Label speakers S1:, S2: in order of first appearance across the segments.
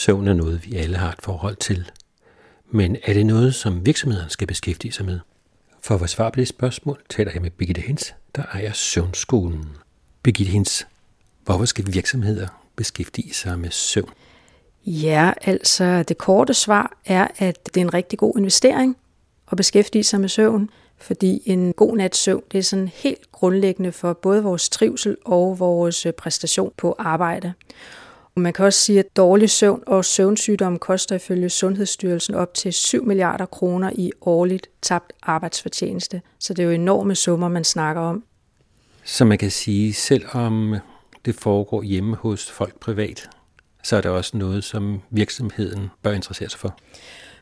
S1: Søvn er noget, vi alle har et forhold til. Men er det noget, som virksomhederne skal beskæftige sig med? For at svar på det spørgsmål, taler jeg med Birgitte Hens, der ejer Søvnskolen. Birgitte Hens, hvorfor skal virksomheder beskæftige sig med søvn?
S2: Ja, altså det korte svar er, at det er en rigtig god investering at beskæftige sig med søvn, fordi en god nats søvn, det er sådan helt grundlæggende for både vores trivsel og vores øh, præstation på arbejde. Man kan også sige, at dårlig søvn og søvnsygdom koster ifølge Sundhedsstyrelsen op til 7 milliarder kroner i årligt tabt arbejdsfortjeneste. Så det er jo enorme summer, man snakker om.
S1: Så man kan sige, selvom det foregår hjemme hos folk privat, så er det også noget, som virksomheden bør interessere sig for.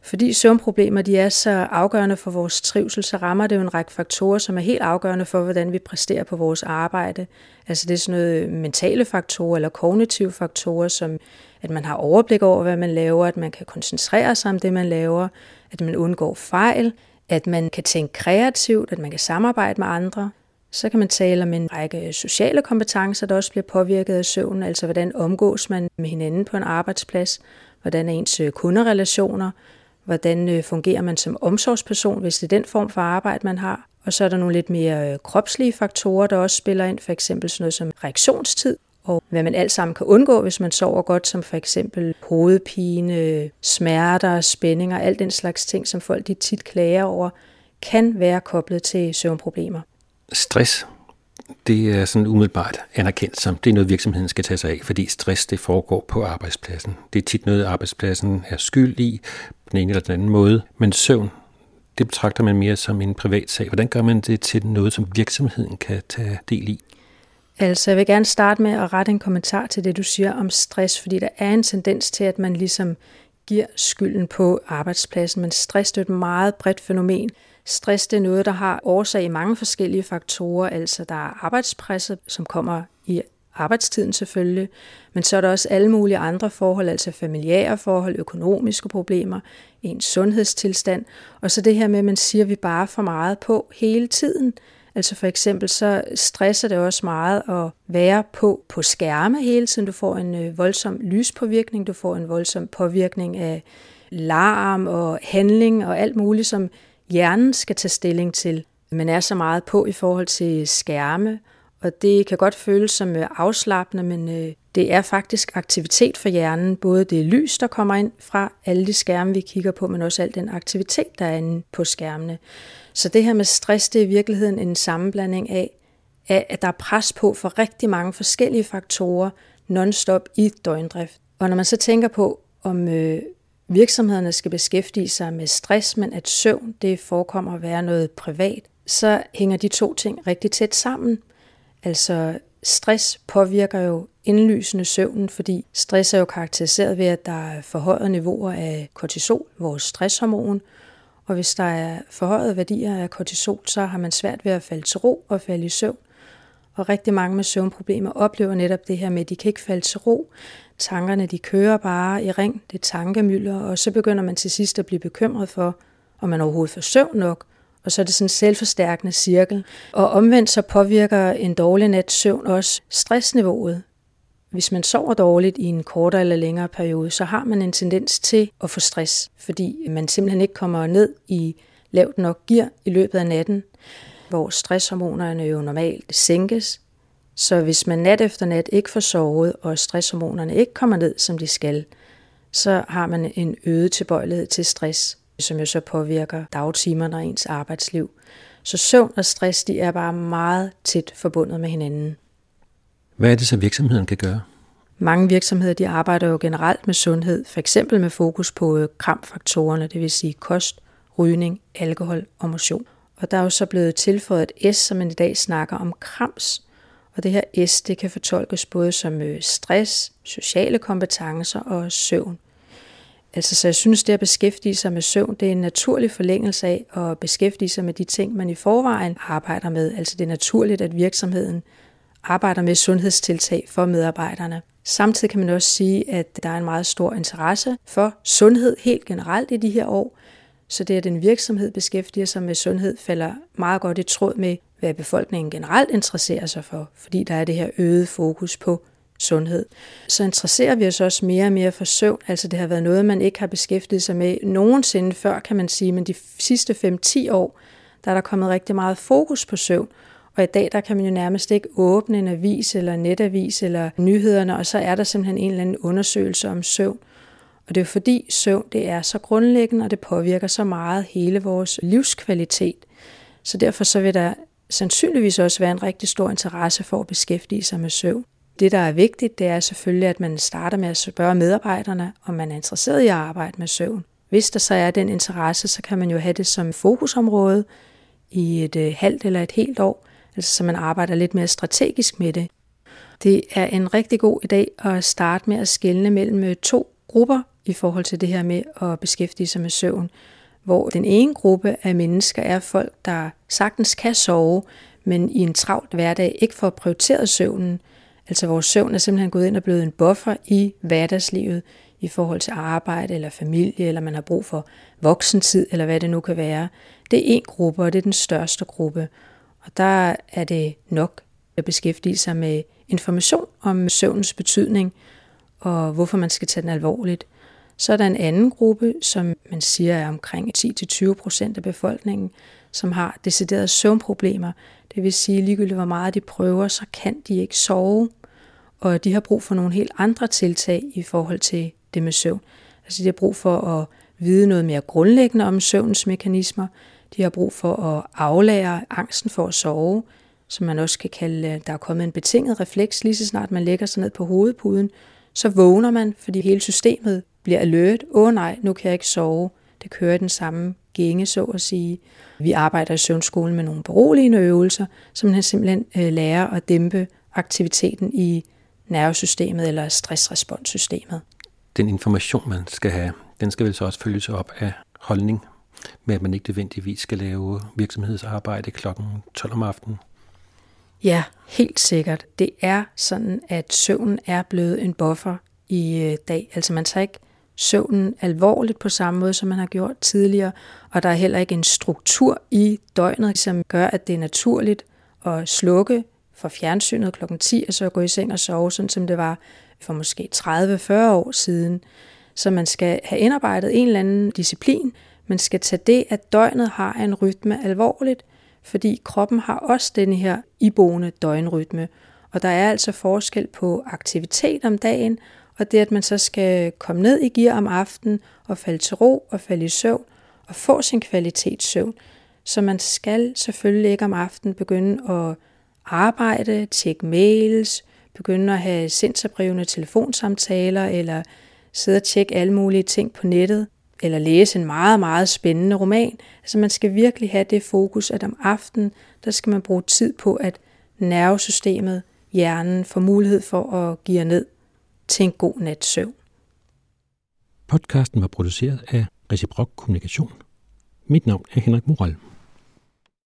S2: Fordi søvnproblemer de er så afgørende for vores trivsel, så rammer det jo en række faktorer, som er helt afgørende for, hvordan vi præsterer på vores arbejde. Altså det er sådan noget mentale faktorer eller kognitive faktorer, som at man har overblik over, hvad man laver, at man kan koncentrere sig om det, man laver, at man undgår fejl, at man kan tænke kreativt, at man kan samarbejde med andre. Så kan man tale om en række sociale kompetencer, der også bliver påvirket af søvn, altså hvordan omgås man med hinanden på en arbejdsplads, hvordan er ens øh, kunderelationer, hvordan øh, fungerer man som omsorgsperson, hvis det er den form for arbejde, man har. Og så er der nogle lidt mere øh, kropslige faktorer, der også spiller ind, for eksempel sådan noget som reaktionstid, og hvad man alt sammen kan undgå, hvis man sover godt, som for eksempel hovedpine, smerter, spændinger, alt den slags ting, som folk de tit klager over, kan være koblet til søvnproblemer.
S1: Stress det er sådan umiddelbart anerkendt som, det er noget virksomheden skal tage sig af, fordi stress det foregår på arbejdspladsen. Det er tit noget, arbejdspladsen er skyld i, på den ene eller den anden måde. Men søvn, det betragter man mere som en privat sag. Hvordan gør man det til noget, som virksomheden kan tage del i?
S2: Altså, jeg vil gerne starte med at rette en kommentar til det, du siger om stress, fordi der er en tendens til, at man ligesom giver skylden på arbejdspladsen, men stress er et meget bredt fænomen. Stress det er noget, der har årsag i mange forskellige faktorer, altså der er arbejdspresset, som kommer i arbejdstiden selvfølgelig, men så er der også alle mulige andre forhold, altså familiære forhold, økonomiske problemer, ens sundhedstilstand, og så det her med, at man siger, at vi bare for meget på hele tiden. Altså for eksempel så stresser det også meget at være på på skærme hele tiden. Du får en øh, voldsom lyspåvirkning, du får en voldsom påvirkning af larm og handling og alt muligt, som hjernen skal tage stilling til. Man er så meget på i forhold til skærme, og det kan godt føles som øh, afslappende, men øh, det er faktisk aktivitet for hjernen. Både det lys, der kommer ind fra alle de skærme, vi kigger på, men også al den aktivitet, der er inde på skærmene. Så det her med stress, det er i virkeligheden en sammenblanding af, at der er pres på for rigtig mange forskellige faktorer non-stop i døgndrift. Og når man så tænker på, om øh, virksomhederne skal beskæftige sig med stress, men at søvn det forekommer at være noget privat, så hænger de to ting rigtig tæt sammen. Altså stress påvirker jo indlysende søvnen, fordi stress er jo karakteriseret ved, at der er forhøjet niveauer af kortisol, vores stresshormon, og hvis der er forhøjede værdier af kortisol, så har man svært ved at falde til ro og falde i søvn. Og rigtig mange med søvnproblemer oplever netop det her med, at de kan ikke falde til ro. Tankerne de kører bare i ring, det er tankemylder, og så begynder man til sidst at blive bekymret for, om man overhovedet får søvn nok, og så er det sådan en selvforstærkende cirkel. Og omvendt så påvirker en dårlig nat søvn også stressniveauet. Hvis man sover dårligt i en kortere eller længere periode, så har man en tendens til at få stress, fordi man simpelthen ikke kommer ned i lavt nok gear i løbet af natten, hvor stresshormonerne jo normalt sænkes. Så hvis man nat efter nat ikke får sovet, og stresshormonerne ikke kommer ned, som de skal, så har man en øget tilbøjelighed til stress, som jo så påvirker dagtimerne og ens arbejdsliv. Så søvn og stress, de er bare meget tæt forbundet med hinanden.
S1: Hvad er det så virksomheden kan gøre?
S2: Mange virksomheder de arbejder jo generelt med sundhed, for eksempel med fokus på øh, kramfaktorerne, det vil sige kost, rygning, alkohol og motion. Og der er jo så blevet tilføjet et S, som man i dag snakker om krams. Og det her S, det kan fortolkes både som øh, stress, sociale kompetencer og søvn. Altså, så jeg synes, det at beskæftige sig med søvn, det er en naturlig forlængelse af at beskæftige sig med de ting, man i forvejen arbejder med. Altså, det er naturligt, at virksomheden arbejder med sundhedstiltag for medarbejderne. Samtidig kan man også sige, at der er en meget stor interesse for sundhed helt generelt i de her år. Så det, at en virksomhed beskæftiger sig med sundhed, falder meget godt i tråd med, hvad befolkningen generelt interesserer sig for, fordi der er det her øget fokus på sundhed. Så interesserer vi os også mere og mere for søvn. Altså det har været noget, man ikke har beskæftiget sig med nogensinde før, kan man sige, men de sidste 5-10 år, der er der kommet rigtig meget fokus på søvn. Og i dag, der kan man jo nærmest ikke åbne en avis eller netavis eller nyhederne, og så er der simpelthen en eller anden undersøgelse om søvn. Og det er jo fordi søvn det er så grundlæggende, og det påvirker så meget hele vores livskvalitet. Så derfor så vil der sandsynligvis også være en rigtig stor interesse for at beskæftige sig med søvn. Det, der er vigtigt, det er selvfølgelig, at man starter med at spørge medarbejderne, om man er interesseret i at arbejde med søvn. Hvis der så er den interesse, så kan man jo have det som fokusområde i et øh, halvt eller et helt år, altså så man arbejder lidt mere strategisk med det. Det er en rigtig god idé at starte med at skelne mellem øh, to grupper i forhold til det her med at beskæftige sig med søvn, hvor den ene gruppe af mennesker er folk, der sagtens kan sove, men i en travlt hverdag ikke får prioriteret søvnen. Altså vores søvn er simpelthen gået ind og blevet en buffer i hverdagslivet i forhold til arbejde eller familie, eller man har brug for voksentid, eller hvad det nu kan være. Det er en gruppe, og det er den største gruppe. Og der er det nok at beskæftige sig med information om søvnens betydning, og hvorfor man skal tage den alvorligt. Så er der en anden gruppe, som man siger er omkring 10-20 procent af befolkningen, som har deciderede søvnproblemer. Det vil sige, ligegyldigt hvor meget de prøver, så kan de ikke sove. Og de har brug for nogle helt andre tiltag i forhold til det med søvn. Altså de har brug for at vide noget mere grundlæggende om søvnens mekanismer. De har brug for at aflære angsten for at sove, som man også kan kalde, der er kommet en betinget refleks, lige så snart man lægger sig ned på hovedpuden, så vågner man, fordi hele systemet bliver alert. Åh oh, nej, nu kan jeg ikke sove. Det kører i den samme gænge, så at sige. Vi arbejder i søvnskolen med nogle beroligende øvelser, som man simpelthen øh, lærer at dæmpe aktiviteten i nervesystemet eller stressresponssystemet.
S1: Den information, man skal have, den skal vel så også følges op af holdning, med at man ikke nødvendigvis skal lave virksomhedsarbejde klokken 12 om aftenen.
S2: Ja, helt sikkert. Det er sådan, at søvnen er blevet en buffer i øh, dag. Altså man tager ikke søvnen alvorligt på samme måde, som man har gjort tidligere, og der er heller ikke en struktur i døgnet, som gør, at det er naturligt at slukke for fjernsynet kl. 10, og så gå i seng og sove, sådan som det var for måske 30-40 år siden. Så man skal have indarbejdet en eller anden disciplin, man skal tage det, at døgnet har en rytme alvorligt, fordi kroppen har også denne her iboende døgnrytme. Og der er altså forskel på aktivitet om dagen, og det at man så skal komme ned i gear om aftenen og falde til ro og falde i søvn og få sin kvalitetssøvn. Så man skal selvfølgelig ikke om aftenen begynde at arbejde, tjekke mails, begynde at have sindsoprivende telefonsamtaler eller sidde og tjekke alle mulige ting på nettet eller læse en meget, meget spændende roman. Altså man skal virkelig have det fokus, at om aftenen, der skal man bruge tid på, at nervesystemet, hjernen, får mulighed for at give ned til en god nat søvn.
S1: Podcasten var produceret af Reciprok Kommunikation. Mit navn er Henrik Moral.